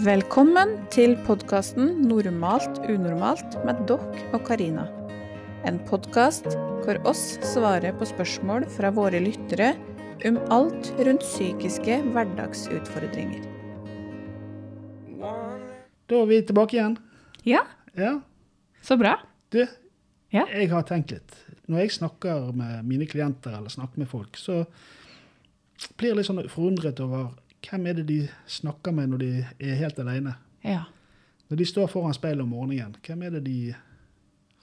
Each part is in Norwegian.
Velkommen til podkasten 'Normalt unormalt' med Dokk og Karina. En podkast hvor oss svarer på spørsmål fra våre lyttere om alt rundt psykiske hverdagsutfordringer. Da er vi tilbake igjen. Ja, Ja, så bra. du, Ja. jeg har tenkt litt. Når jeg snakker med mine klienter eller snakker med folk, så blir jeg litt sånn forundret over hvem er det de snakker med når de er helt alene. Ja. Når de står foran speilet om morgenen, hvem er det de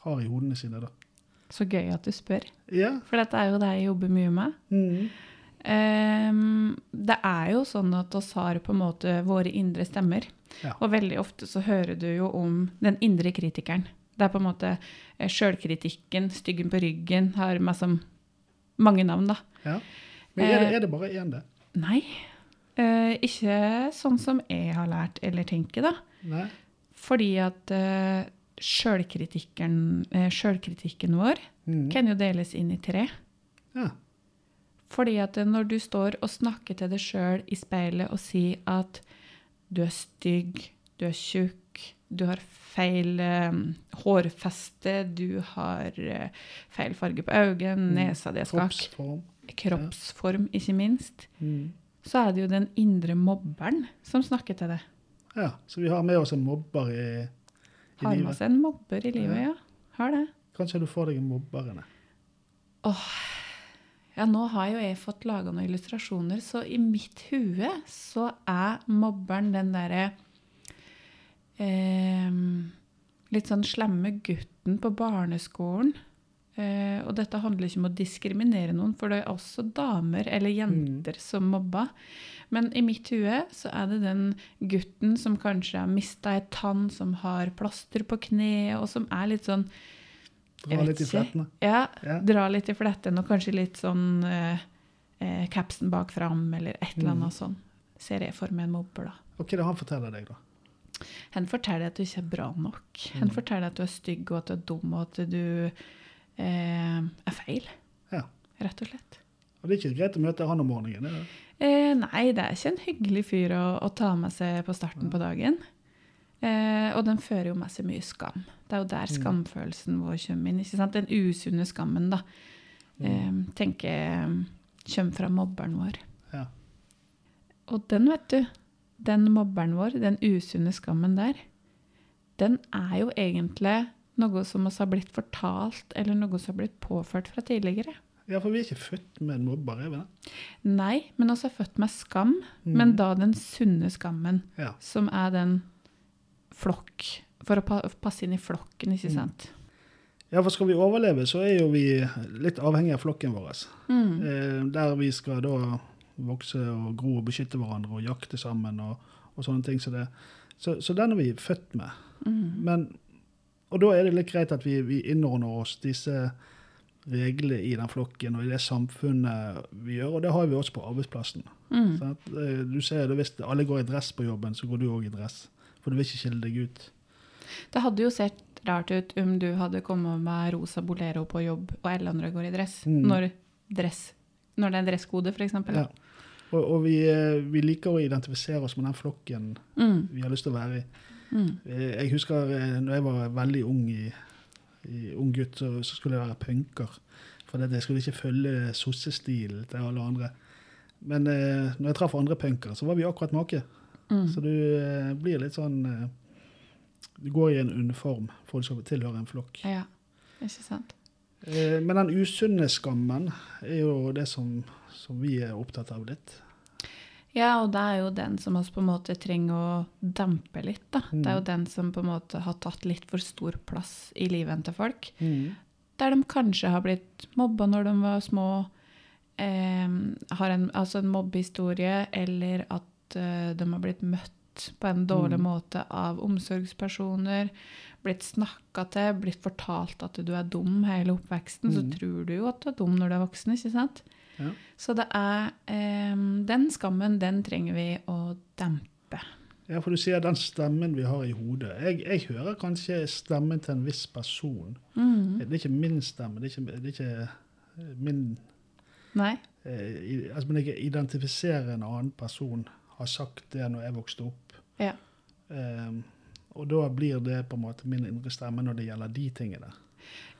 har i hodene sine da? Så gøy at du spør. Ja. For dette er jo det jeg jobber mye med. Mm. Um, det er jo sånn at oss har på en måte våre indre stemmer. Ja. Og veldig ofte så hører du jo om den indre kritikeren. Det er på en måte eh, sjølkritikken, styggen på ryggen, har meg som mange navn, da. ja. Men er det, Eh. er det bare én, det? Nei. Eh, ikke sånn som jeg har lært eller tenker, da. Nei? Fordi at uh, sjølkritikken eh, vår mm. kan jo deles inn i tre. Ja. Fordi at når du står og snakker til deg sjøl i speilet og sier at du er stygg, du er tjukk, du har feil eh, hårfeste, du har eh, feil farge på øynene, nesa di er skakk, Kroppsform. kroppsform ikke minst, Mhm. Så er det jo den indre mobberen som snakker til deg. Ja, så vi har med oss en mobber i, i Har med oss en mobber i livet, ja. Har det. Kanskje du får deg en mobber inne. Ja, nå har jo jeg fått laga noen illustrasjoner, så i mitt hue så er mobberen den derre eh, Litt sånn slemme gutten på barneskolen. Eh, og dette handler ikke om å diskriminere noen, for det er også damer eller jenter som mobber. Men i mitt hue så er det den gutten som kanskje har mista ei tann, som har plaster på kneet, og som er litt sånn Dra litt i flettene. Ja, Ja. dra litt i flettene, og kanskje litt sånn uh, uh, capsen bak fram, eller et eller annet sånn. Ser jeg for meg en mobber, da. Og hva er det han forteller deg, da? Han forteller at du ikke er bra nok. Han forteller at du er stygg, og at du er dum, og at du eh, er feil. Ja. Rett og slett. Og det er ikke greit å møte han om morgenen? er det? Eh, nei, det er ikke en hyggelig fyr å, å ta med seg på starten på dagen. Eh, og den fører jo med seg mye skam. Det er jo der skamfølelsen vår kommer inn. ikke sant? Den usunne skammen, da. Eh, tenker kommer fra mobberen vår. Ja. Og den, vet du, den mobberen vår, den usunne skammen der, den er jo egentlig noe som oss har blitt fortalt, eller noe som har blitt påført fra tidligere. ja, for vi er ikke født med en mobber, er vi det? Nei, men også er født med skam, men da den sunne skammen, Ja. som er den flokk, for å passe inn i flokken, ikke sant? ja, for skal vi overleve, så er jo vi litt avhengig av flokken vår. Mm. Eh, der vi skal da vokse og gro og beskytte hverandre og jakte sammen og, og sånne ting. Så, det, så, så den er vi født med. Mm. Men, og da er det litt greit at vi, vi innordner oss disse reglene i den flokken og i det samfunnet vi gjør, og det har vi også på arbeidsplassen. Mm. Sant? Eh, Du ser det, Hvis alle går i dress på jobben, så går du òg i dress. For du vil ikke skille deg ut. Det hadde jo sett rart ut om du hadde kommet med rosa bolero på jobb, og alle andre går i dress. Mm. Når, dress, når det er dresskode, f.eks. Ja. Og, og vi, eh, vi liker å identifisere oss med den flokken Mm. vi har lyst til å være i. Mm. Eh, Jeg husker eh, når jeg var veldig ung, i, i, ung gutt, så, så skulle jeg være punker. For jeg skulle ikke følge sossestilen til alle andre. Men eh, når jeg traff andre punkere, så var vi akkurat make. Mm. Så du eh, blir litt sånn eh, Du går i en uniform for å tilhøre en flokk. Ja, ikke sant? Eh, men den usunne skammen er jo det som, som vi er opptatt av litt. Ja, og det er jo den som oss på en måte trenger å dempe litt, da. Det er jo den som på en måte har tatt litt for stor plass i livet til folk. Der de kanskje har blitt mobba når de var små, eh, har en, altså en mobbehistorie, eller at eh, de har blitt møtt på en dårlig Mm. måte av omsorgspersoner, blitt snakka til, blitt fortalt at du er dum hele oppveksten, så Mm. tror du jo at du er dum når du er voksen, ikke sant? Ja. Så det er eh, Den skammen, den trenger vi å dempe. Ja, for du sier den stemmen vi har i hodet. Jeg, jeg hører kanskje stemmen til en viss person. Mm. Det er ikke min stemme, det er ikke, det er ikke eh, min Nei? eh, altså, Men jeg identifiserer en annen person, har sagt det når jeg vokste opp. Ja. Eh, og da blir det på en måte min indre stemme når det gjelder de tingene.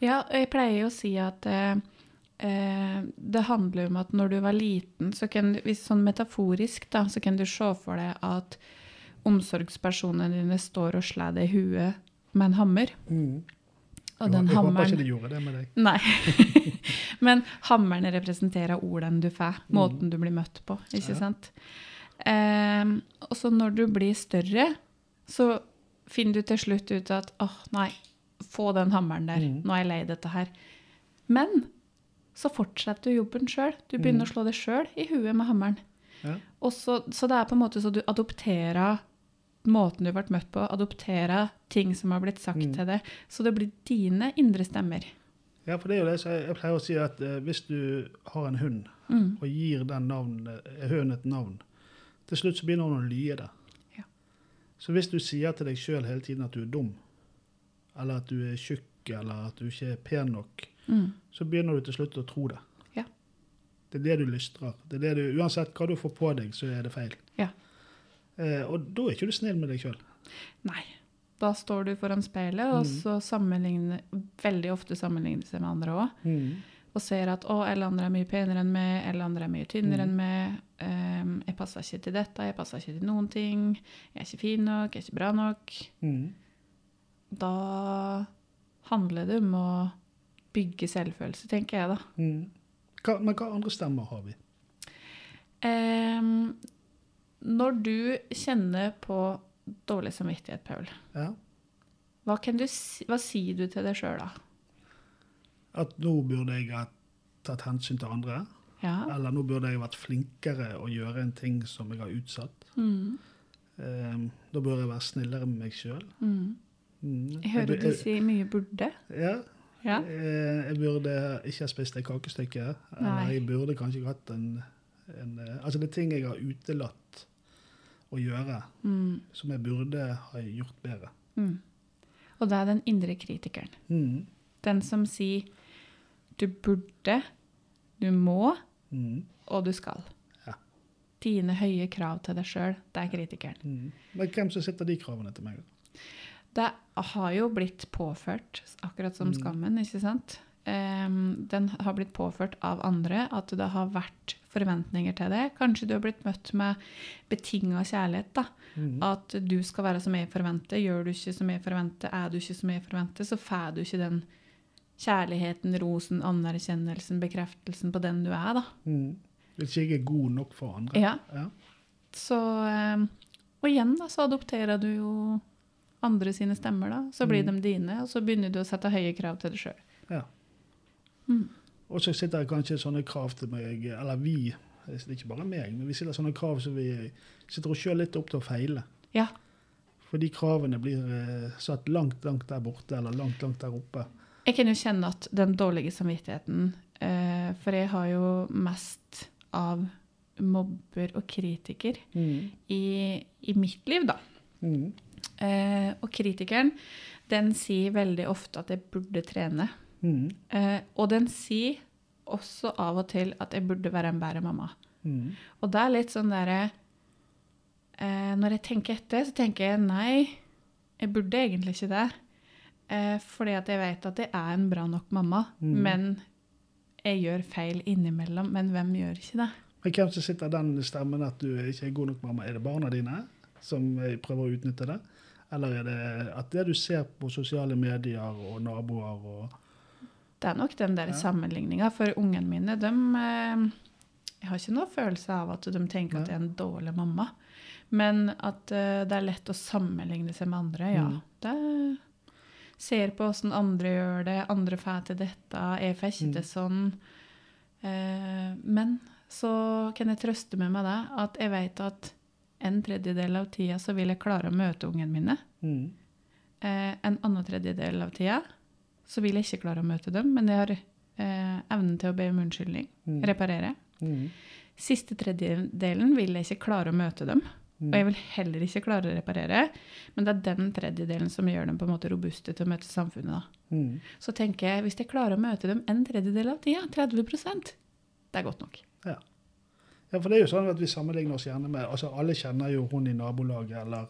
Ja, jeg pleier jo å si at eh, eh, det handler om at når du var liten, så kan du, hvis sånn metaforisk, da, så kan du se for deg at omsorgspersonene dine står og slår deg i huet med en hammer. Mm. Og Jeg, hammeren jeg håper ikke de gjorde det med deg. Nei. Men hammeren representerer ordene du får, Mm. måten du blir møtt på. ikke Ja. sant? Um, og så når du blir større, så finner du til slutt ut at åh, nei, få den hammeren der. Mm. Nå er jeg lei dette her. Men så fortsetter du jobben sjøl. Du begynner Mm. å slå deg sjøl i huet med hammeren. Ja. Så, så det er på en måte så du adopterer måten du ble møtt på, adopterer ting som har blitt sagt Mm. til deg. Så det blir dine indre stemmer. ja, for det er jo det jeg, jeg pleier å si at eh, hvis du har en hund Mm. og gir den navn, eh, hunden et navn, til slutt så begynner hun å lye det. Ja. Så hvis du sier til deg sjøl hele tiden at du er dum, eller at du er tjukk, eller at du ikke er pen nok, Mm. så begynner du til slutt å tro det. Ja. Det er det du lystrer. Det det du, uansett hva du får på deg, så er det feil. Ja. Eh, og da er ikke du snill med deg sjøl. Nei. Da står du foran speilet, og Mm. så sammenligner veldig ofte sammenligner seg med andre òg. Og ser at å, alle andre er mye penere enn meg, alle andre er mye tynnere Mm. enn meg. um, jeg passer ikke til dette, jeg passer ikke til noen ting. Jeg er ikke fin nok, jeg er ikke bra nok. Mm. Da handler det om å bygge selvfølelse, tenker jeg da. Mm. Hva, men hva andre stemmer har vi? Um, når du kjenner på dårlig samvittighet, Paul, Ja. hva, kan du, hva sier du til deg sjøl da? At nå burde jeg ha tatt hensyn til andre. Ja. Eller nå burde jeg vært flinkere å gjøre en ting som jeg har utsatt. Mm. Um, da burde jeg være snillere med meg sjøl. Mm. Mm. Jeg hører bu- du sier mye burde. Ja. Ja. eh, Jeg burde ikke ha spist det kakestykket. Eller jeg burde kanskje hatt en, en eh, Altså det er ting jeg har utelatt å gjøre, Mm. som jeg burde ha gjort bedre. Mm. Og det er den indre kritikeren. Mm. Den som sier du burde, du må, Mm. og du skal. Ja. Dine høye krav til deg sjøl, det er kritikeren. Mm. Men hvem som setter de kravene til meg? da? Det har jo blitt påført, akkurat som Mm. skammen, ikke sant? Um, den har blitt påført av andre, at det har vært forventninger til det. Kanskje du har blitt møtt med betinga kjærlighet. da. Mm. At du skal være som jeg forventer. Gjør du ikke som jeg forventer, er du ikke som jeg forventer, så får du ikke den kjærligheten, rosen, anerkjennelsen, bekreftelsen på den du er, da. Mm. Hvis jeg er god nok for andre. Ja. Ja. Så um, Og igjen, da, så adopterer du jo andre sine stemmer, da. Så blir Mm. de dine, og så begynner du å sette høye krav til deg sjøl. Ja. Mm. Og så sitter det kanskje sånne krav til meg, eller vi, er ikke bare meg, men vi sitter sånne krav som vi sitter oss sjøl litt opp til å feile. Ja. For de kravene blir eh, satt langt, langt der borte, eller langt, langt der oppe. Jeg kan jo kjenne at den dårlige samvittigheten eh, For jeg har jo mest av mobber og kritiker i, i mitt liv, da. Mm. Eh, og kritikeren, den sier veldig ofte at jeg burde trene. Mm. Eh, og den sier også av og til at jeg burde være en bedre mamma. Mm. Og det er litt sånn derre eh, Når jeg tenker etter, så tenker jeg nei, jeg burde egentlig ikke det. Eh, fordi at jeg vet at jeg er en bra nok mamma. Mm. Men jeg gjør feil innimellom. Men hvem gjør ikke det? Men hvem som sitter den stemmen at du ikke er god nok mamma? Er det barna dine som eh, prøver å utnytte det? Eller er det at det du ser på sosiale medier og naboer og Det er nok den der Ja. sammenligninga. For ungene mine, de eh, Jeg har ikke noe følelse av at de tenker at jeg er en dårlig mamma. Men at eh, det er lett å sammenligne seg med andre, ja. Mm. Det ser på åssen andre gjør det. Andre får til dette. Jeg får ikke Mm. sånn. Eh, men så kan jeg trøste meg med det at jeg vet at en tredjedel av tida så vil jeg klare å møte ungene mine. mm. Eh, en annen tredjedel av tida så vil jeg ikke klare å møte dem, men jeg har eh, evnen til å be om unnskyldning, Mm. reparere. Mm. Siste tredjedelen vil jeg ikke klare å møte dem, Mm. og jeg vil heller ikke klare å reparere, men det er den tredjedelen som gjør dem på en måte robuste til å møte samfunnet. Mm. Så tenker jeg, hvis jeg klarer å møte dem en tredjedel av tida, 30% det er godt nok. Ja, for det er jo sånn at vi sammenligner oss gjerne med altså Alle kjenner jo hun i nabolaget, eller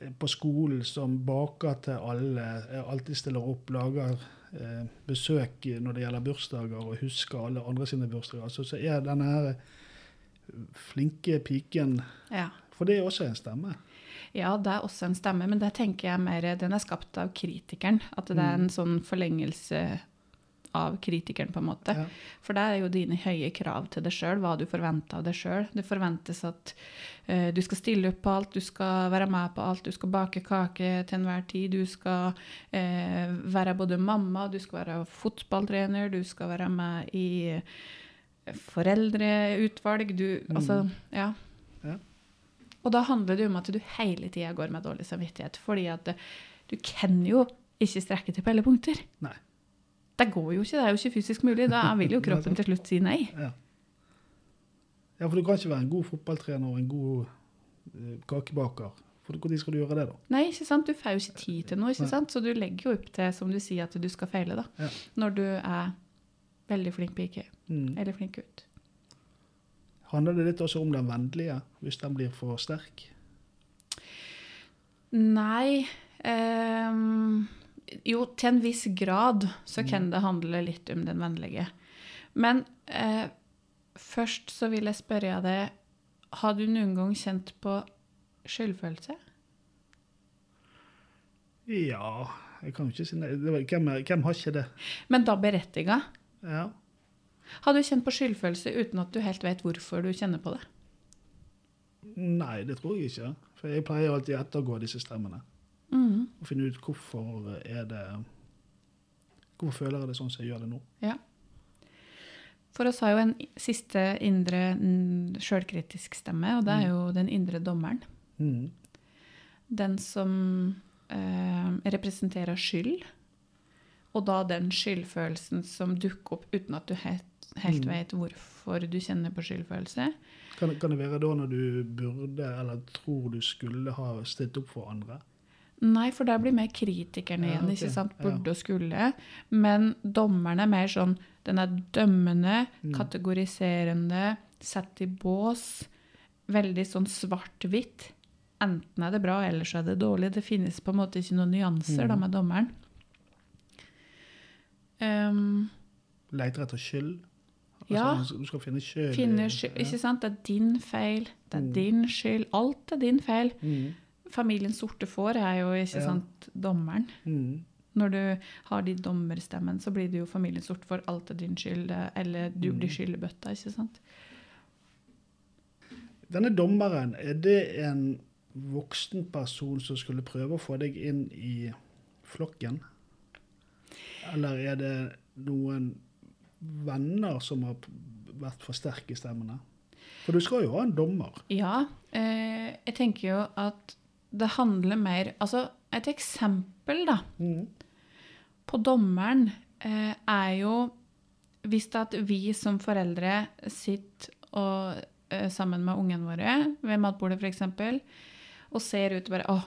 eh, på skolen som baker til alle, eh, alltid stiller opp, lager eh, besøk når det gjelder bursdager, og husker alle andre sine bursdager, så, så er denne her flinke piken Ja. For det er også en stemme. Ja, det er også en stemme, men det tenker jeg mer Den er skapt av kritikeren. At det er en sånn forlengelse av kritikeren, på en måte. Ja. For det er jo dine høye krav til deg sjøl, hva du forventer av deg sjøl. Det forventes at uh, du skal stille opp på alt, du skal være med på alt, du skal bake kake til enhver tid, du skal uh, være både mamma, du skal være fotballtrener, du skal være med i foreldreutvalg, du Altså, ja. Ja. Og da handler det om at du hele tida går med dårlig samvittighet, fordi at du kan jo ikke strekke til på alle punkter. Nei. Det går jo ikke, det er jo ikke fysisk mulig. Da vil jo kroppen til slutt si nei. Ja. ja, for du kan ikke være en god fotballtrener og en god eh, kakebaker. For når skal du gjøre det, da? Nei, ikke sant? Du får jo ikke tid til noe, ikke sant? så du legger jo opp til, som du sier, at du skal feile, da. Ja. Når du er veldig flink pike, Mm. eller flink gutt. Handler det litt også om den vennlige, hvis den blir for sterk? Nei ehm, Jo, til en viss grad så kan det handle litt om den vennlige. Men eh, først så vil jeg spørre deg Har du noen gang kjent på skyldfølelse? Ja Jeg kan jo ikke si nei. Det var, hvem, hvem har ikke det? Men da berettiga? Ja. Har du kjent på skyldfølelse uten at du helt vet hvorfor du kjenner på det? Nei, det tror jeg ikke. For jeg pleier alltid å ettergå disse stemmene. Mhm. Og finne ut hvorfor er det Hvorfor føler jeg det sånn som jeg gjør det nå? Ja. For oss har jo en siste indre mm, sjølkritisk stemme, og det er jo den indre dommeren. Mm. Den som eh, representerer skyld, og da den skyldfølelsen som dukker opp uten at du helt, helt Mm. vet hvorfor du kjenner på skyldfølelse. Kan, kan det være da når du burde eller tror du skulle ha stilt opp for andre? Nei, for der blir mer kritikerne Ja, igjen, ikke sant? Ja. Burde og skulle. Men dommeren er mer sånn Den er dømmende, Mm. kategoriserende, sett i bås. Veldig sånn svart-hvitt. Enten er det bra, eller så er det dårlig. Det finnes på en måte ikke noen nyanser da Mm. med dommeren. Um, Leter etter skyld? Ja. Altså, du skal finne skyld? finner skyld, ikke sant? Det er din feil. Det er Mm. din skyld. Alt er din feil. Mm. Familien sorte får er jo ikke Ja. sant dommeren. Mm. Når du har de dommerstemmen, så blir det jo familien sort for alt er din skyld, eller du Mm. blir skyld i ikke sant? Denne dommeren, er det en voksen person som skulle prøve å få deg inn i flokken? Eller er det noen venner som har vært for sterke i stemmene? For du skal jo ha en dommer. Ja, eh, jeg tenker jo at det handler mer Altså, et eksempel, da, Mm. på dommeren eh, er jo hvis at vi som foreldre sitter og, eh, sammen med ungene våre ved matbordet f.eks., og ser ut og bare Å,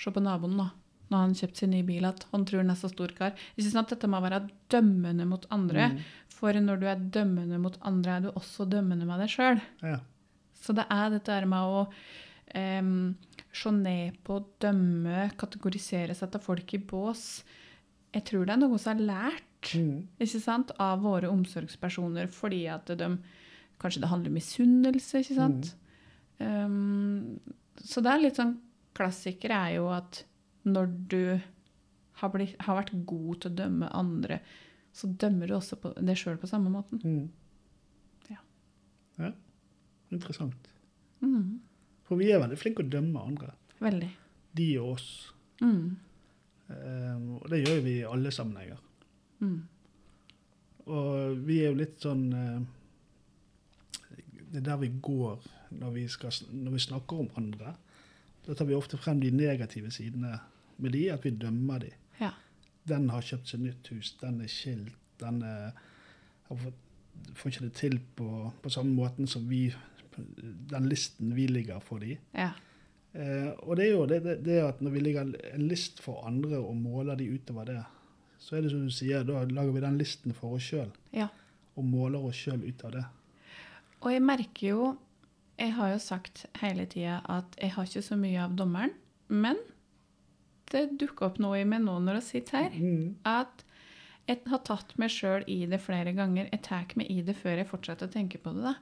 se på naboen, da. Nå har han kjøpt sin nye bil, at han tror han er så stor kar. Ikke sant? Dette må være dømmende mot andre. Mm. For når du er dømmende mot andre, er du også dømmende med deg sjøl. Ja. Så det er dette med å em, se ned på, dømme, kategorisere, sette folk i bås. Jeg tror det er noe som er lært Mm. ikke sant, av våre omsorgspersoner, fordi at de Kanskje det handler om misunnelse, ikke sant? Um, så det er litt sånn Klassiker er jo at når du har, blitt, har vært god til å dømme andre, så dømmer du også på deg sjøl på samme måten. Mm. Ja. ja. Interessant. Mm, For vi er veldig flinke å dømme andre. veldig. De og oss. Mm, Um, og det gjør vi i alle sammenhenger. mm, Og vi er jo litt sånn uh, Det er der vi går når vi, skal, når vi snakker om andre. Da tar vi ofte frem de negative sidene med de, at vi dømmer de. ja. Den har kjøpt seg nytt hus, den er skilt, den er, har fått, får ikke det til på, på samme måten som vi Den listen vi ligger for de. ja. Eh, og det er jo det, det, at når vi ligger en list for andre og måler de utover det, så er det som du sier, da lager vi den listen for oss sjøl. Ja. Og måler oss sjøl ut av det. Og jeg merker jo Jeg har jo sagt hele tida at jeg har ikke så mye av dommeren, men det dukker opp noe i meg nå når vi sitter her. Mm. At jeg har tatt meg sjøl i det flere ganger. Jeg tar meg i det før jeg fortsetter å tenke på det. da.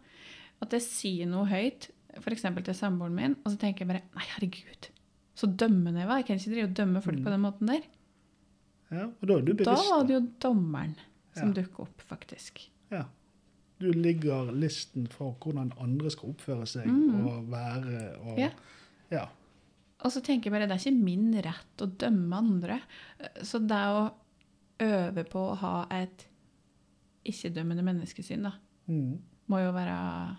At jeg sier noe høyt, f.eks. til samboeren min, og så tenker jeg bare Nei, herregud, så dømmende jeg var. Jeg kan ikke drive og dømme folk Mm. på den måten der. Ja, og da er du bevisst. Da var det jo dommeren som Ja. dukket opp, faktisk. Ja. Du ligger listen for hvordan andre skal oppføre seg Mm. og være og Ja. ja. Og så tenker jeg bare, det er ikke min rett å dømme andre. Så det å øve på å ha et ikke-dømmende menneskesyn, da, Mm. må jo være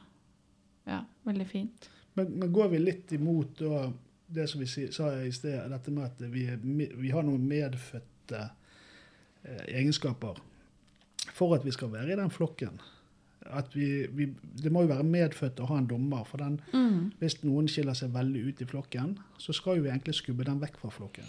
ja, veldig fint. Men, men går vi litt imot da, det som vi si, sa i sted, dette med at vi, er vi har noen medfødte eh, egenskaper for at vi skal være i den flokken? At vi, vi, det må jo være medfødt å ha en dommer. for den, Hvis noen skiller seg veldig ut i flokken, så skal jo vi egentlig skubbe den vekk fra flokken.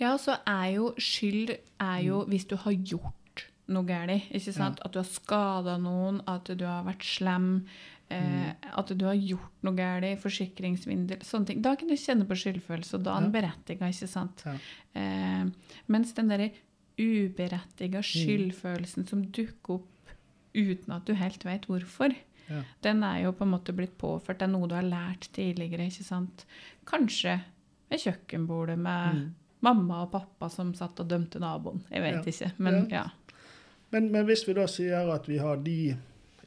Ja, så er jo skyld er jo hvis du har gjort noe galt. Ikke sant? At du har skada noen, at du har vært slem, eh, at du har gjort noe galt, forsikringssvindel, sånne ting. Da kan du kjenne på skyldfølelse, og da er den berettiga, ikke sant? Ja. Eh, mens den derre uberettiga skyldfølelsen som dukker opp uten at du helt vet hvorfor, Ja. den er jo på en måte blitt påført. Det er noe du har lært tidligere, ikke sant? Kanskje ved kjøkkenbordet med mamma og pappa som satt og dømte naboen. Jeg vet Ja. ikke, men Ja. ja. Men, men hvis vi da sier at vi har de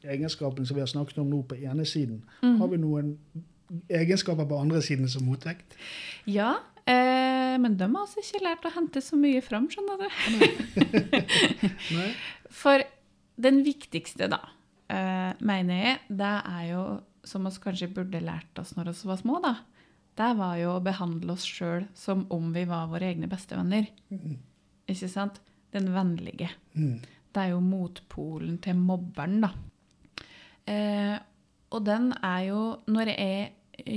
egenskapene som vi har snakket om nå på ene siden, Mm. har vi noen egenskaper på andre siden som motvekt? Ja, eh, men de har altså ikke lært å hente så mye fram, skjønner du. Nei? For den viktigste, da, eh, mener jeg, det er jo, som vi kanskje burde lært oss når vi var små, da, det var jo å behandle oss sjøl som om vi var våre egne bestevenner. Ikke sant? Den vennlige. Mm. Det er jo motpolen til mobberen, da. Eh, og den er jo Når jeg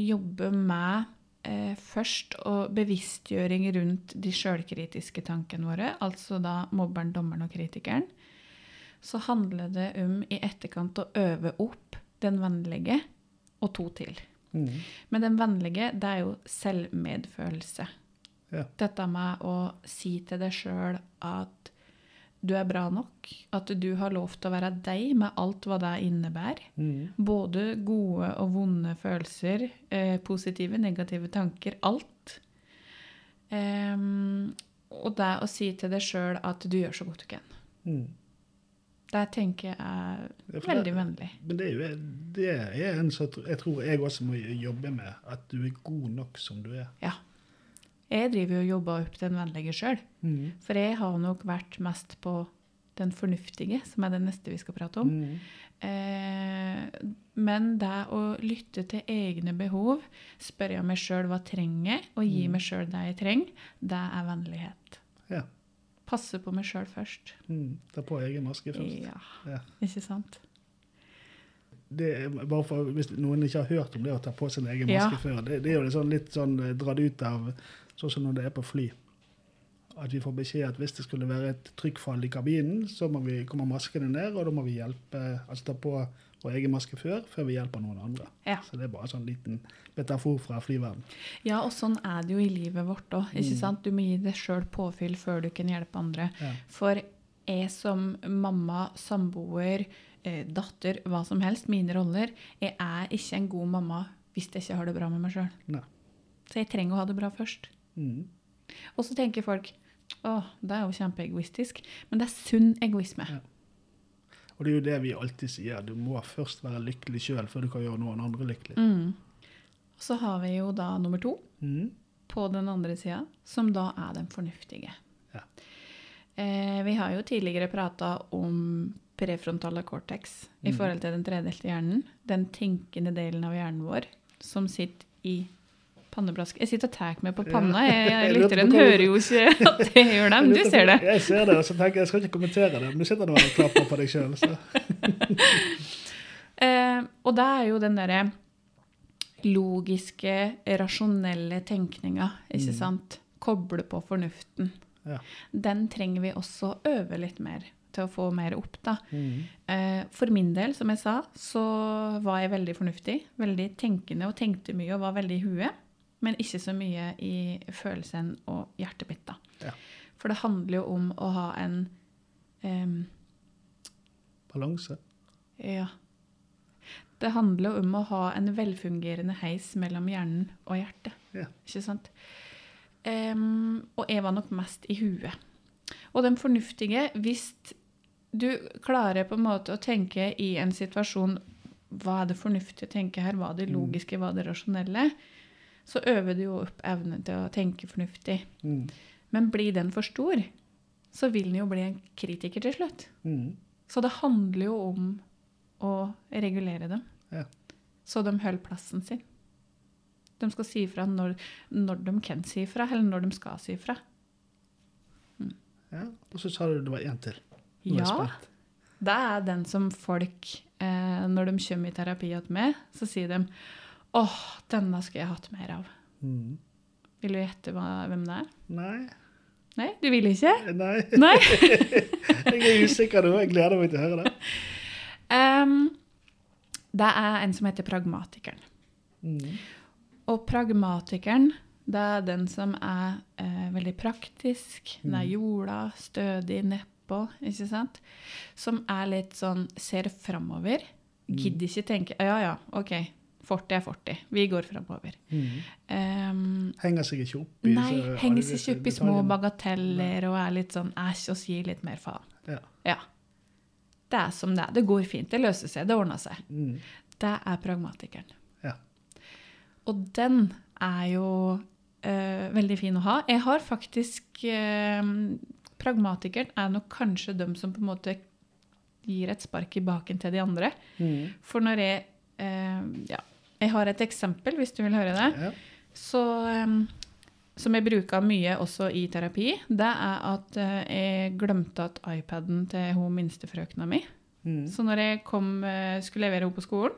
jobber med eh, først og bevisstgjøring rundt de sjølkritiske tankene våre, altså da mobberen, dommeren og kritikeren, så handler det om i etterkant å øve opp den vennlige og to til. Mm. Men den vennlige, det er jo selvmedfølelse. Ja. Dette med å si til deg sjøl at du er bra nok, at du har lov til å være deg med alt hva det innebærer. Mm. Både gode og vonde følelser, eh, positive, negative tanker, alt. Um, og det å si til deg sjøl at du gjør så godt du kan. Mm. Det tenker jeg er Ja, veldig vennlig. Men det er jo det er en som jeg tror jeg også må jobbe med, at du er god nok som du er. Ja. Jeg driver jo og jobber opp den vennlige sjøl. Mm. For jeg har nok vært mest på den fornuftige, som er det neste vi skal prate om. Mm. Eh, men det å lytte til egne behov, spørre meg sjøl hva jeg trenger, og gi meg sjøl det jeg trenger, det er vennlighet. Ja. Passe på meg sjøl først. Mm. Ta på egen maske først. Ja, Ja. ikke sant? Det er bare for, Hvis noen ikke har hørt om det å ta på sin egen Ja. maske før, det, det er jo litt sånn, litt sånn eh, dratt ut av sånn som når det er på fly. At vi får beskjed at hvis det skulle være et trykkfall i kabinen, så må vi, komme maskene ned, og da må vi hjelpe, altså ta på vår egen maske før, før vi hjelper noen andre. Ja. Så det er bare en sånn liten metafor fra flyverden. Ja, og sånn er det jo i livet vårt òg. Mm. Du må gi deg sjøl påfyll før du kan hjelpe andre. Ja. For jeg som mamma, samboer, eh, datter, hva som helst, mine roller, jeg er ikke en god mamma hvis jeg ikke har det bra med meg sjøl. Så jeg trenger å ha det bra først. Mm. Og så tenker folk å, det er jo kjempeegoistisk. Men det er sunn egoisme. Ja. Og det er jo det vi alltid sier, du må først være lykkelig sjøl før du kan gjøre noen andre lykkelig. Mm. Så har vi jo da nummer to Mm. på den andre sida, som da er den fornuftige. Ja. Eh, vi har jo tidligere prata om prefrontale cortex i Mm. forhold til den tredelte hjernen. Den tenkende delen av hjernen vår som sitter i pannebrask. Jeg sitter og tar meg på panna. Jeg, på lytteren hører jo ikke at jeg gjør dem. du ser det. Jeg ser det, og så tenker jeg jeg skal ikke kommentere det, men du sitter nå og klapper på deg sjøl. Eh, og det er jo den derre logiske, rasjonelle tenkninga, ikke Mm. sant? Koble på fornuften. Ja. Den trenger vi også øve litt mer til å få mer opp, da. Mm. Eh, for min del, som jeg sa, så var jeg veldig fornuftig. Veldig tenkende og tenkte mye og var veldig i huet. Men ikke så mye i følelsen og hjertet mitt. da. Ja. For det handler jo om å ha en um, Balanse. Ja. Det handler jo om å ha en velfungerende heis mellom hjernen og hjertet. Ja. Ikke sant? Um, og jeg var nok mest i huet. Og den fornuftige, hvis du klarer på en måte å tenke i en situasjon hva er det fornuftige å tenke her, hva er det logiske, hva er det rasjonelle, så øver du jo opp evnen til å tenke fornuftig. Mm. Men blir den for stor, så vil den jo bli en kritiker til slutt. Mm. Så det handler jo om å regulere dem, Ja. så de holder plassen sin. De skal si ifra når, når de kan si ifra, eller når de skal si ifra. ja. Og så sa du det var én til. Nå Ja, det er den som folk, eh, når de kommer i terapi med, så sier de åh, denne skulle jeg hatt mer av. Mm. Vil du gjette hvem det er? Nei. Nei, du vil ikke? Nei. Nei? Jeg er usikker nå. Jeg gleder meg til å høre det. Um, det er en som heter pragmatikeren. Mm. Og pragmatikeren, det er den som er eh, veldig praktisk, den er jorda, stødig, nedpå, ikke sant? Som er litt sånn, ser framover, gidder ikke tenke, ja ja, ok, 40 er 40, vi går framover. Mm. Um, Henger seg ikke opp i nei, henger seg ikke opp i små bagateller og er litt sånn æsj og sier litt mer faen. Ja. Ja. Det er som det er. Det går fint, det løser seg, det ordner seg. Mm. Det er pragmatikeren. Ja. Og den er jo uh, veldig fin å ha. Jeg har faktisk uh, Pragmatikeren er nok kanskje dem som på en måte gir et spark i baken til de andre. Mm. For når jeg eh, Ja, jeg har et eksempel, hvis du vil høre det. Ja. Så, som jeg bruker mye også i terapi, det er at eh, jeg glemte at iPaden til hun minstefrøkna mi Mm. så når jeg kom, eh, skulle levere henne på skolen,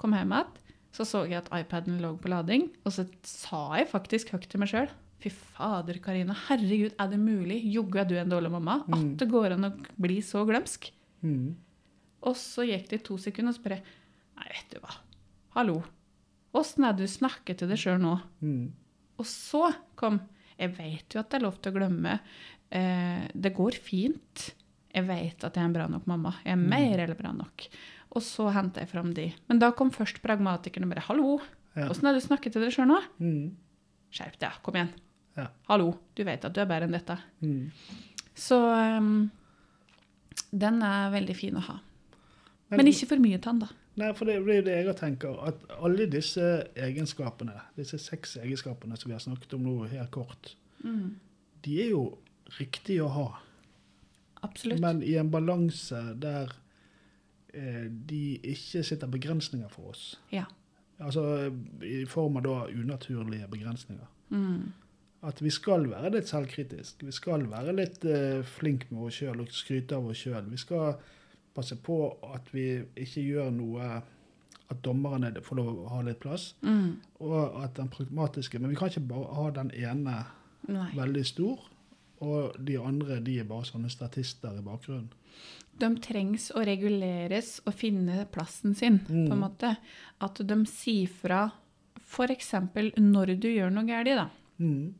kom hjem igjen, så så jeg at iPaden lå på lading, og så sa jeg faktisk høyt til meg sjøl Fy fader, Karina, herregud, er det mulig? Joggu er du en dårlig mamma. At det går an å bli så glemsk. Mm. Og så gikk det to sekunder, og så bare Nei, vet du hva. Hallo. Åssen er det du snakker til deg sjøl nå? Mm. Og så kom Jeg vet jo at det er lov til å glemme. Eh, det går fint. Jeg vet at jeg er en bra nok mamma. Jeg er mer eller bra nok. Og så henta jeg fram de. Men da kom først pragmatikeren og bare 'Hallo, Ja. er det du snakker til deg sjøl nå?' Mm. Skjerp deg, kom igjen. Ja. Hallo, du vet at du er bedre enn dette. Mm. Så um, den er veldig fin å ha. Men- Men ikke for mye tann, da. Nei, for det er jo det jeg tenker, at alle disse egenskapene, disse seks egenskapene som vi har snakket om nå helt kort, de er jo riktige å ha. Absolutt. Men i en balanse der eh, de ikke sitter begrensninger for oss. Ja. Altså i form av da unaturlige begrensninger. Mm. At vi skal være litt selvkritisk. Vi skal være litt eh, flink med oss sjøl og skryte av oss sjøl. Vi skal passe på at vi ikke gjør noe At dommerne får lov å ha litt plass. Mm. Og at den pragmatiske Men vi kan ikke bare ha den ene Nei. veldig stor, og de andre de er bare sånne statister i bakgrunnen. De trengs å reguleres og finne plassen sin, på en Mm. måte. At de sier fra f.eks. når du gjør noe galt, da. Mm.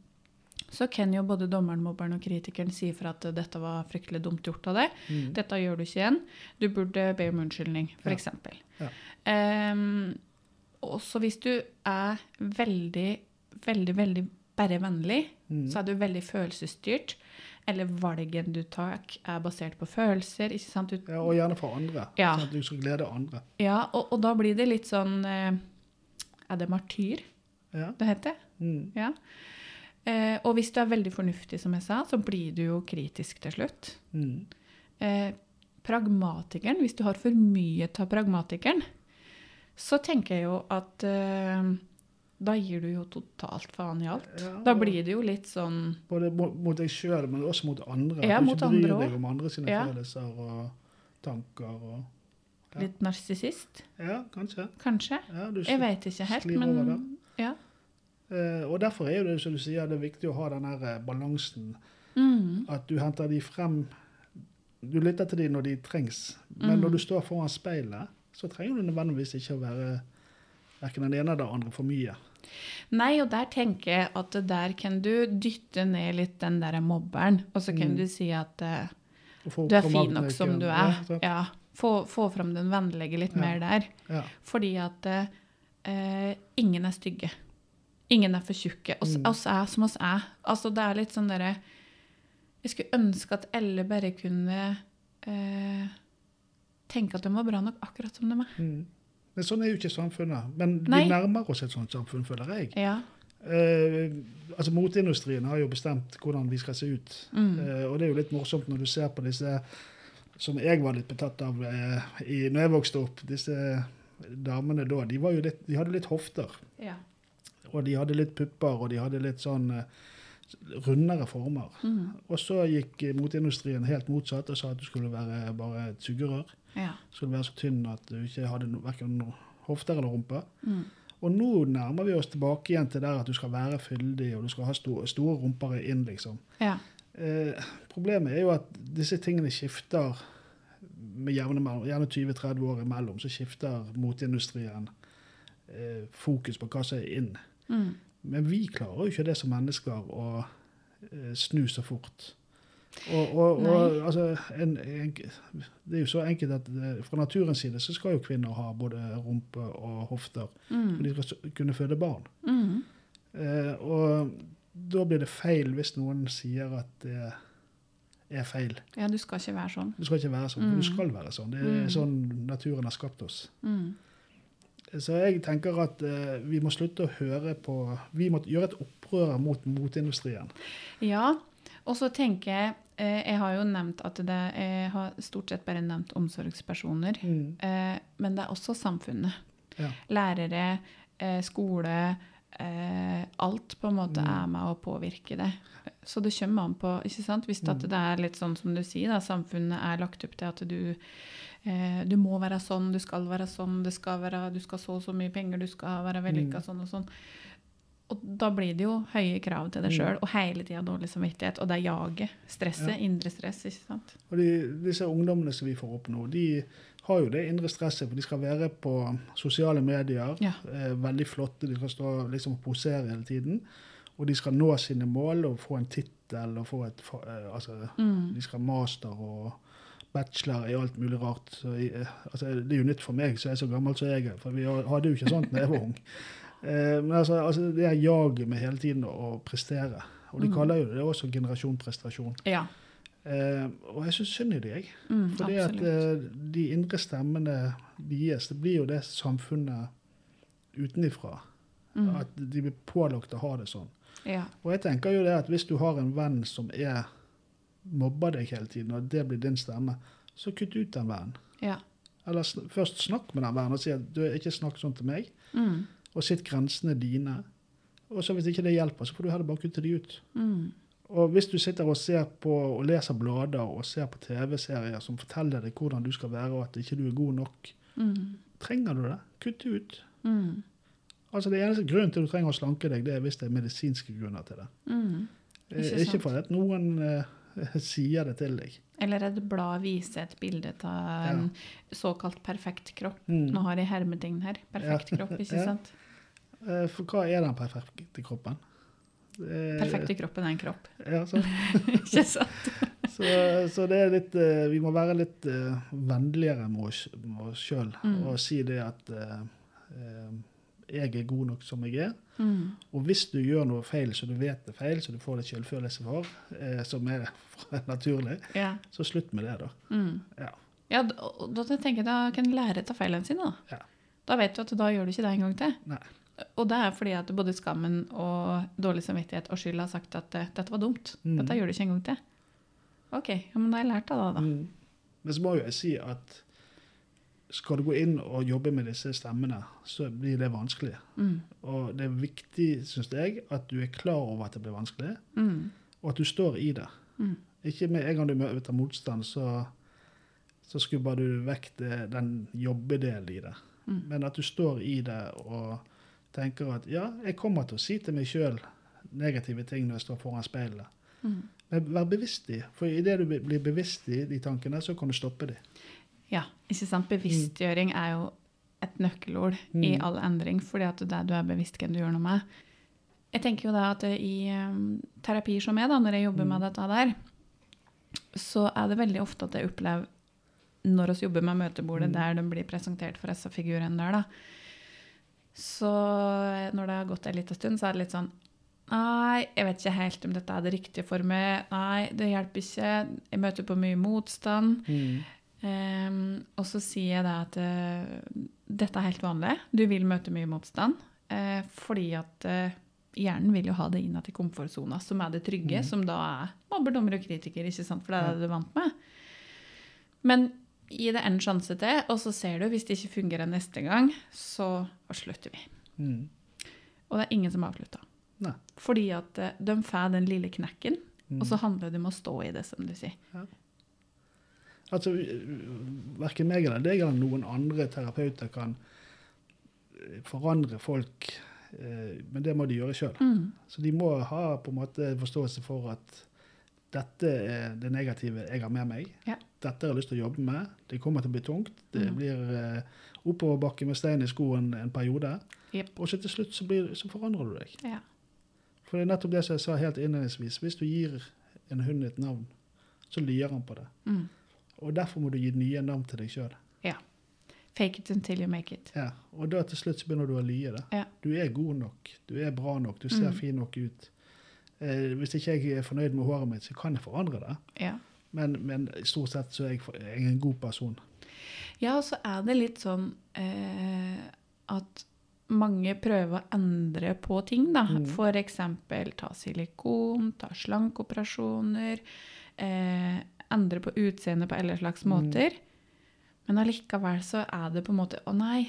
Så kan jo både dommeren, mobberen og kritikeren si fra at dette var fryktelig dumt gjort av deg. Mm. Dette gjør du ikke igjen. Du burde be om unnskyldning, f.eks. Ja. Um, også hvis du er veldig, veldig, veldig bare vennlig, Mm. så er du veldig følelsesstyrt. Eller valgen du tar, er basert på følelser. ikke sant? Du, Ja, og gjerne for andre. Ja. Sånn at du skal glede andre. ja, og, og da blir det litt sånn eh, Er det martyr Ja. det heter? Mm. Ja. Eh, og hvis du er veldig fornuftig, som jeg sa, så blir du jo kritisk til slutt. Mm. Eh, pragmatikeren, hvis du har for mye av pragmatikeren, så tenker jeg jo at eh, da gir du jo totalt faen i alt. Ja, Da blir det jo litt sånn Både mot, deg sjøl, men også mot andre. Ja, mot du mot ikke bryr deg om andre sine Ja. følelser og tanker. Og, Ja. litt narsissist, ja, kanskje. kanskje. Ja, du, Jeg vet ikke helt, men over men ja. Eh, og derfor er det som du sier, det er viktig å ha den her eh, balansen. Mm. At du henter de frem Du lytter til de når de trengs. Men Mm. når du står foran speilet, så trenger du nødvendigvis ikke å være verken den ene eller den andre for mye. Nei, og der tenker jeg at der kan du dytte ned litt den der mobberen, og så kan Mm. du si at uh, du er fin nok som du er. Ja, Ja, få, få fram den vennlige litt Ja. mer der. Ja. Fordi at uh, ingen er stygge. Ingen er for tjukke. Oss, Mm. oss er som oss er. Altså, det er litt sånn derre Jeg skulle ønske at alle bare kunne eh, tenke at de var bra nok akkurat som de er. Mm. Men sånn er jo ikke samfunnet. Men Nei. vi nærmer oss et sånt samfunn, føler jeg. Ja. Eh, altså Moteindustrien har jo bestemt hvordan vi skal se ut. Mm. Eh, og det er jo litt morsomt når du ser på disse som jeg var litt betatt av eh, i, når jeg vokste opp. Disse damene da, de, litt, de hadde litt hofter. ja. Og de hadde litt pupper, og de hadde litt sånn eh, rundere former. Mm. Og så gikk motindustrien moteindustrien helt motsatt og sa at du skulle være bare et sugerør. ja. Skulle være så tynn at du ikke hadde no, hverken no, hofter eller rumpe. Mm. Og nå nærmer vi oss tilbake igjen til der at du skal være fyldig, og du skal ha store, store rumper inn, liksom. ja. Eh, problemet er jo at disse tingene skifter med jevne mellom, gjerne 20-30 år imellom, så skifter moteindustrien eh, fokus på hva som er inn. Mm. Men vi klarer jo ikke det som mennesker å eh, snu så fort. Og, og, og altså, en, en, det er jo så enkelt at det, fra naturens side så skal jo kvinner ha både rumpe og hofter. For Mm. de skal kunne føde barn. Mm. Eh, og da blir det feil hvis noen sier at det er feil. ja, du skal ikke være sånn. Du skal ikke være sånn, Mm. du skal være sånn. Det er Mm. sånn naturen har skapt oss. Mm. Så jeg tenker at eh, vi må slutte å høre på Vi må gjøre et opprør mot motindustrien. Ja, og så tenker jeg eh, Jeg har jo nevnt at det Jeg har stort sett bare nevnt omsorgspersoner. Mm. Eh, men det er også samfunnet. Ja. Lærere, skole Alt på en måte Mm. er med å påvirke det. Så det kommer an på ikke sant? Hvis Mm. det er litt sånn som du sier, da, samfunnet er lagt opp til at du eh, du må være sånn, du skal være sånn, det skal være, du skal så og så mye penger, du skal være vellykka Mm. sånn og sånn. Og da blir det jo høye krav til deg Mm. sjøl, og hele tida dårlig samvittighet. Og det er jaget. Stresset. Ja. Indre stress, ikke sant. Og de, disse ungdommene som vi får opp nå, de har jo det indre stresset, for de skal være på sosiale medier. Ja. Eh, veldig flotte, de skal stå liksom og posere hele tiden. Og de skal nå sine mål og få en tittel og få et eh, Altså, Mm. de skal master og bachelor i alt mulig rart. Så jeg, eh, altså, det er jo nytt for meg, så jeg er så gammel som jeg er. For vi hadde jo ikke sånt da jeg var ung. Eh, men altså, altså det er jaget med hele tiden å, prestere. Og de Mm. kaller jo det også generasjon prestasjon. Ja. Eh, og jeg syns synd i det, jeg. Mm, Fordi at eh, de indre stemmene deres, det blir jo det samfunnet utenifra. Mm. At de blir pålagt å ha det sånn. Ja. Og jeg tenker jo det at hvis du har en venn som er mobber deg hele tiden, og det blir din stemme, så kutt ut den vennen. ja. Eller sn først snakk med den vennen og si at du ikke snakk sånn til meg, Mm. og sitt grensene dine. Og så hvis ikke det hjelper, så får du heller bare kutte de ut. Mm. Og hvis du sitter og ser på og leser blader og ser på TV-serier som forteller deg hvordan du skal være, og at ikke du er god nok, Mm. trenger du det? Kutt ut. Mm. Altså Det eneste grunnen til du trenger å slanke deg, det er hvis det er medisinske grunner til det. Mm. Eh, Ikke Ikke, for at noen eh, sier det til deg. Eller et blad viser et bilde av en såkalt perfekt kropp. Mm. Nå har jeg hermetegn her. Perfekt Ja. kropp, ikke Ja. sant? Eh, For hva er den perfekte kroppen? Eh, Perfekte kroppen er en kropp. Ja, så, ikke sant? så, så det er litt eh, Vi må være litt vennligere med oss, med oss sjøl Mm. og si det at eh, jeg er god nok som jeg er. Mm. Og hvis du gjør noe feil så du vet det er feil, så du får litt selvfølelse for, eh, som er naturlig, Ja. så slutt med det, da. Mm. Ja. ja da, da tenker jeg da kan lære av feilene sine. Da. Ja. da vet du at da gjør du ikke det en gang til. Nei. Og det er fordi at både skammen og dårlig samvittighet og skyld har sagt at eh, dette var dumt. Mm. Dette gjør du ikke en gang til. OK, ja, men da har jeg lært av det, da. Mm. Men så må jo jeg si at skal du gå inn og jobbe med disse stemmene, så blir det vanskelig. Mm. Og det er viktig, syns jeg, at du er klar over at det blir vanskelig, Mm. og at du står i det. Mm. Ikke med en gang du møter motstand, så, så skubber du vekk det, den jobbedelen i det. Mm. Men at du står i det og tenker at ja, jeg kommer til å si til meg sjøl negative ting når jeg står foran speilet. Mm. Men vær bevisst i. For idet du blir bevisst i de tankene, så kan du stoppe de. Ja, ikke sant? Bevisstgjøring er jo et nøkkelord i Mm. all endring, fordi at det du er bevisst hvem du gjør noe med. Jeg tenker jo da at i um, terapier som da, når jeg jobber med dette der, så er det veldig ofte at jeg opplever når vi jobber med møtebordet Mm. der de blir presentert for disse figurene der, da. Så når det har gått en liten stund, så er det litt sånn Nei, jeg vet ikke helt om dette er det riktige for meg. Nei, det hjelper ikke. Jeg møter på mye motstand. Mm. Ehm, og så sier jeg da at uh, dette er helt vanlig. Du vil møte mye motstand. Uh, fordi at uh, hjernen vil jo ha det innad i komfortsona, som er det trygge, mm. som da er mobber, dommer og kritiker, ikke sant? for det er det du er vant med. Men gi det en sjanse til, og så ser du hvis det ikke fungerer neste gang, så slutter vi. Mm. Og det er ingen som avslutta. Fordi at de får den lille knekken, Mm. og så handler det om å stå i det, som du sier. Altså, Verken meg eller deg eller noen andre terapeuter kan eh, forandre folk, eh, men det må de gjøre sjøl. Mm. Så de må ha på en måte forståelse for at dette er det negative jeg har med meg. Ja. Dette har jeg lyst til å jobbe med. Det kommer til å bli tungt. Det Mm. blir eh, oppoverbakke med stein i skoen en periode. Yep. Og så til slutt så, blir, så forandrer du deg. Ja. For det er nettopp det som jeg sa helt innledningsvis. Hvis du gir en hund et navn, så lyer han på det. Mm. Og derfor må du gi nye navn til deg sjøl. Fake it until you make it. Ja. Og da til slutt så begynner du å lye det. Ja. Du er god nok. Du er bra nok. Du ser Mm. fin nok ut. Eh, hvis ikke jeg er fornøyd med håret mitt, så kan jeg forandre det. Ja. Men, men stort sett så er jeg, jeg er en god person. Ja, og så er det litt sånn eh, at mange prøver å endre på ting, da. Mm. Eksempel ta silikon, ta slankeoperasjoner, eh, endre på utseendet på alle slags Mm. måter. Men allikevel så er det på en måte Å nei,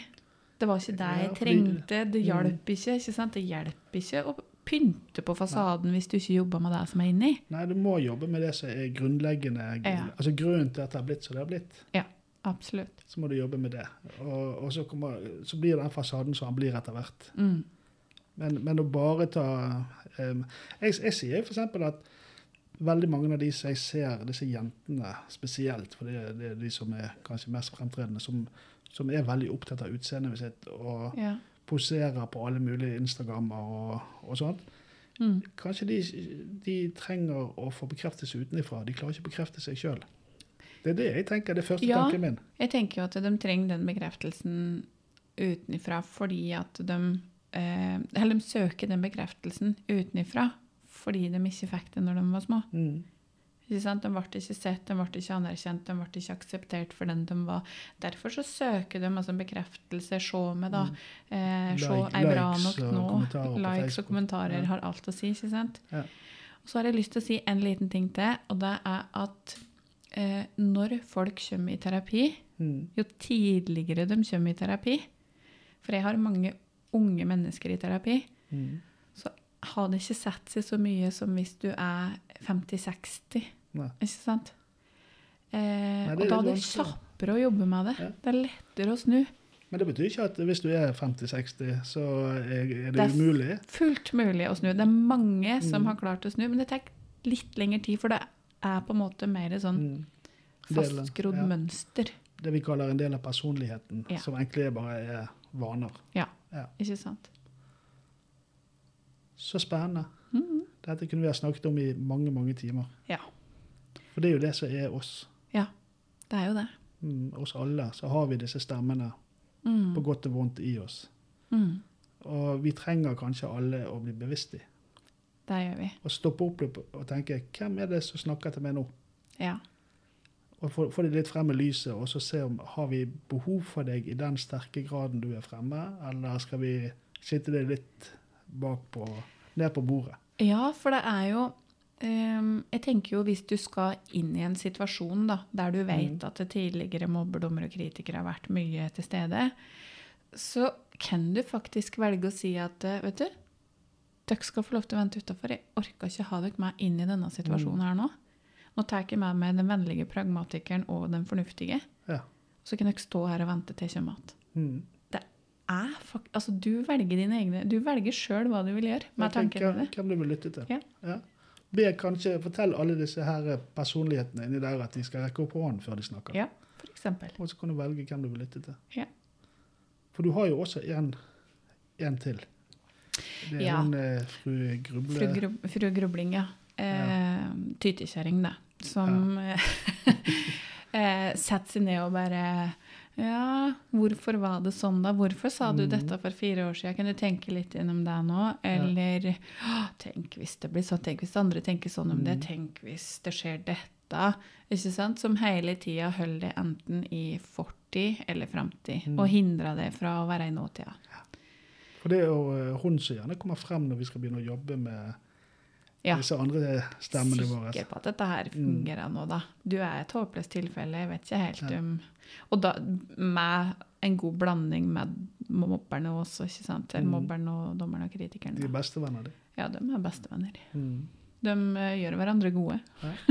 det var ikke det jeg trengte. Det Mm. hjalp ikke. ikke sant? Det hjelper ikke å pynte på fasaden hvis du ikke jobber med det som er inni. Nei, du må jobbe med det som er grunnleggende. Ja. Altså grunnen til at det har blitt som det har blitt. Ja, Absolutt. Så må du jobbe med det. Og, og så, kommer, så blir den fasaden som den blir etter hvert. Mm. Men, men å bare ta um, jeg, jeg sier f.eks. at veldig mange av de som jeg ser, disse jentene spesielt, for det, det er de som er kanskje mest fremtredende, som, som er veldig opptatt av utseendet sitt og Ja. poserer på alle mulige Instagrammer og, og sånt. Mm. Kanskje de, de trenger å få bekreftelse utenfra. De klarer ikke å bekrefte seg sjøl. Det er det jeg tenker, det er første Ja. tanken min. Jeg tenker jo at de trenger den bekreftelsen utenfra fordi at de eh, Eller de søker den bekreftelsen utenfra fordi de ikke fikk det når de var små. Mm. Ikke sant? De ble ikke sett, de ble ikke anerkjent, de ble ikke akseptert for den de var. Derfor så søker de altså bekreftelse. Se meg, da. Eh, se, Like- er bra nok nå? Likes og kommentarer har alt å si, ikke sant? Ja. Og så har jeg lyst til å si en liten ting til, og det er at eh, når folk kommer i terapi, Mm. jo tidligere de kommer i terapi For jeg har mange unge mennesker i terapi. Mm. Har det ikke sett seg så mye som hvis du er 50-60. Nei. Ikke sant? Eh, Nei, er og da er det kjappere å jobbe med det. Ja. Det er lettere å snu. Men det betyr ikke at hvis du er 50-60, så er, det det, Det er umulig. Fullt mulig å snu. Det er mange som Mm. har klart å snu, men det tar litt lengre tid, for det er på en måte mer sånn Mm. Fastgrodd ja. mønster. Det vi kaller en del av personligheten, Ja. som egentlig er bare er vaner. Ja, Ikke sant? Så spennende. Mm. Dette kunne vi ha snakket om i mange, mange timer. Ja. For det er jo det som er oss. Ja, Det er jo det. Mm, oss alle. Så har vi disse stemmene, Mm. på godt og vondt, i oss. Mm. Og vi trenger kanskje alle å bli bevisst i. Det gjør vi. Og stoppe opp og tenke hvem er det som snakker til meg nå? Ja. Og få, få det litt frem med lyset, og så se om har vi behov for deg i den sterke graden du er fremme, eller skal vi sitte det litt bak på, ned på bordet? Ja, for det er jo um, Jeg tenker jo hvis du skal inn i en situasjon da, der du vet Mm. at det tidligere mobberdommer og kritikere har vært mye til stede, så kan du faktisk velge å si at eh, vet du, dere skal få lov til å vente utafor. Jeg orker ikke ha dere med inn i denne situasjonen her nå. Nå tar jeg med meg den vennlige pragmatikeren og den fornuftige. Ja. Så kan dere stå her og vente til jeg kommer igjen. Mm. Fak- Altså, du velger dine egne Du velger sjøl hva du vil gjøre med tankene dine. Hvem du vil lytte til. Ja. Be kanskje, Fortell alle disse her personlighetene inni der at de skal rekke opp hånden før de snakker. Ja, for eksempel. Og så kan du velge hvem du vil lytte til. Ja. For du har jo også en, en til. Det er Ja. hun eh, fru Gruble. Fru, grub, fru Grubling, ja. Eh, Tytekjerring, det. Som eh, setter seg ned og bare Ja, hvorfor var det sånn, da? Hvorfor sa du Mm. dette for fire år siden? Kan du tenke litt gjennom det nå? Eller ja. Tenk hvis det blir sånn. Tenk hvis andre tenker sånn om det. Mm. Tenk hvis det skjer dette. Ikke sant? Som hele tida holder det enten i fortid eller framtid. Mm. Og hindrer det fra å være i nåtida. For det er jo eh, som gjerne kommer frem når vi skal begynne å jobbe med Ja. disse andre stemmene våre. sikker på at dette her Mm. fungerer nå, da. Du er et håpløst tilfelle. Jeg vet ikke helt Ja. om Og da med en god blanding med mobberne også, ikke sant? Eller Mm. mobberne og dommerne og kritikerne. De er bestevenner, de. Ja, de er bestevenner. Mm. De eh, gjør hverandre gode. Ja.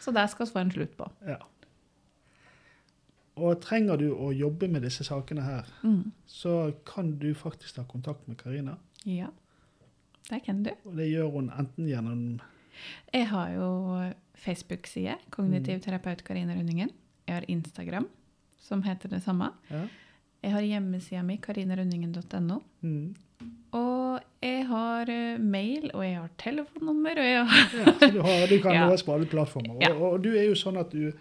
Så det skal vi få en slutt på. Ja. Og trenger du å jobbe med disse sakene her, Mm. så kan du faktisk ta kontakt med Karina. Ja, det kan du. Og det gjør hun enten gjennom Jeg har jo Facebook-side, Kognitiv Mm. terapeut Karine Rundingen. Jeg har Instagram, som heter det samme. ja. Jeg har hjemmesida mi, karinerundingen.no. Mm. Og jeg har eh, mail, og jeg har telefonnummer, og jeg har ja. Så du, har, du kan Ja. nås på alle plattformer. Ja. Og, og du er jo sånn at du,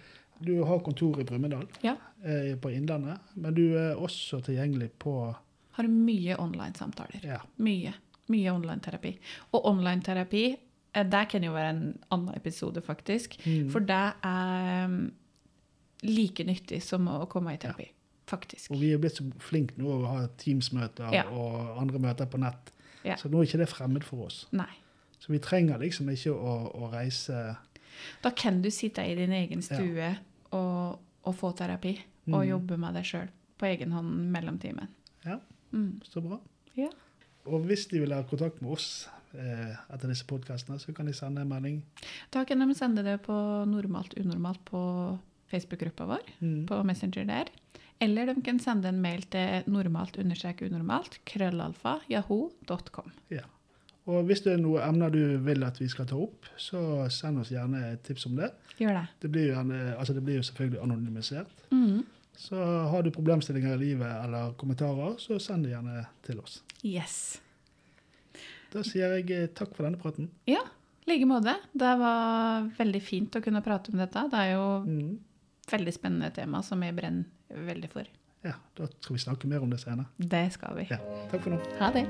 du har kontor i Brumunddal, Ja. eh, på Innlandet, men du er også tilgjengelig på har mye online-samtaler. ja. Mye. Mye online-terapi. Og online-terapi, eh, det kan jo være en annen episode, faktisk. Mm. For det er mm, like nyttig som å komme i terapi. Faktisk. Og vi er blitt så flinke nå å ha Teams-møter Ja. og andre møter på nett. Ja. Så nå er ikke det fremmed for oss. Nei. Så vi trenger liksom ikke å, å reise Da kan du sitte i din egen Ja. stue og, og få terapi. Og Mm. jobbe med deg sjøl på egen hånd mellom timen. Ja. Mm. Så bra. Ja. Og hvis de vil ha kontakt med oss eh, etter disse podkastene, så kan de sende en melding. Da kan de sende det på normalt unormalt på Facebook-gruppa vår. Mm. på Messenger der. Eller de kan sende en mail til normalt unormalt krøllalfa yahoo.com. Ja. Og hvis det er noe emner du vil at vi skal ta opp, så send oss gjerne et tips om det. Gjør det. Det blir jo, altså det blir jo selvfølgelig anonymisert. Mm. Så har du problemstillinger i livet eller kommentarer, så send det gjerne til oss. Yes. Da sier jeg eh, takk for denne praten. Ja, i like måte. Det var veldig fint å kunne prate om dette. Det er jo Mm. veldig spennende tema som jeg brenner veldig for. Ja, da skal vi snakke mer om det senere. Det skal vi. Ja, takk for nå. Ha det.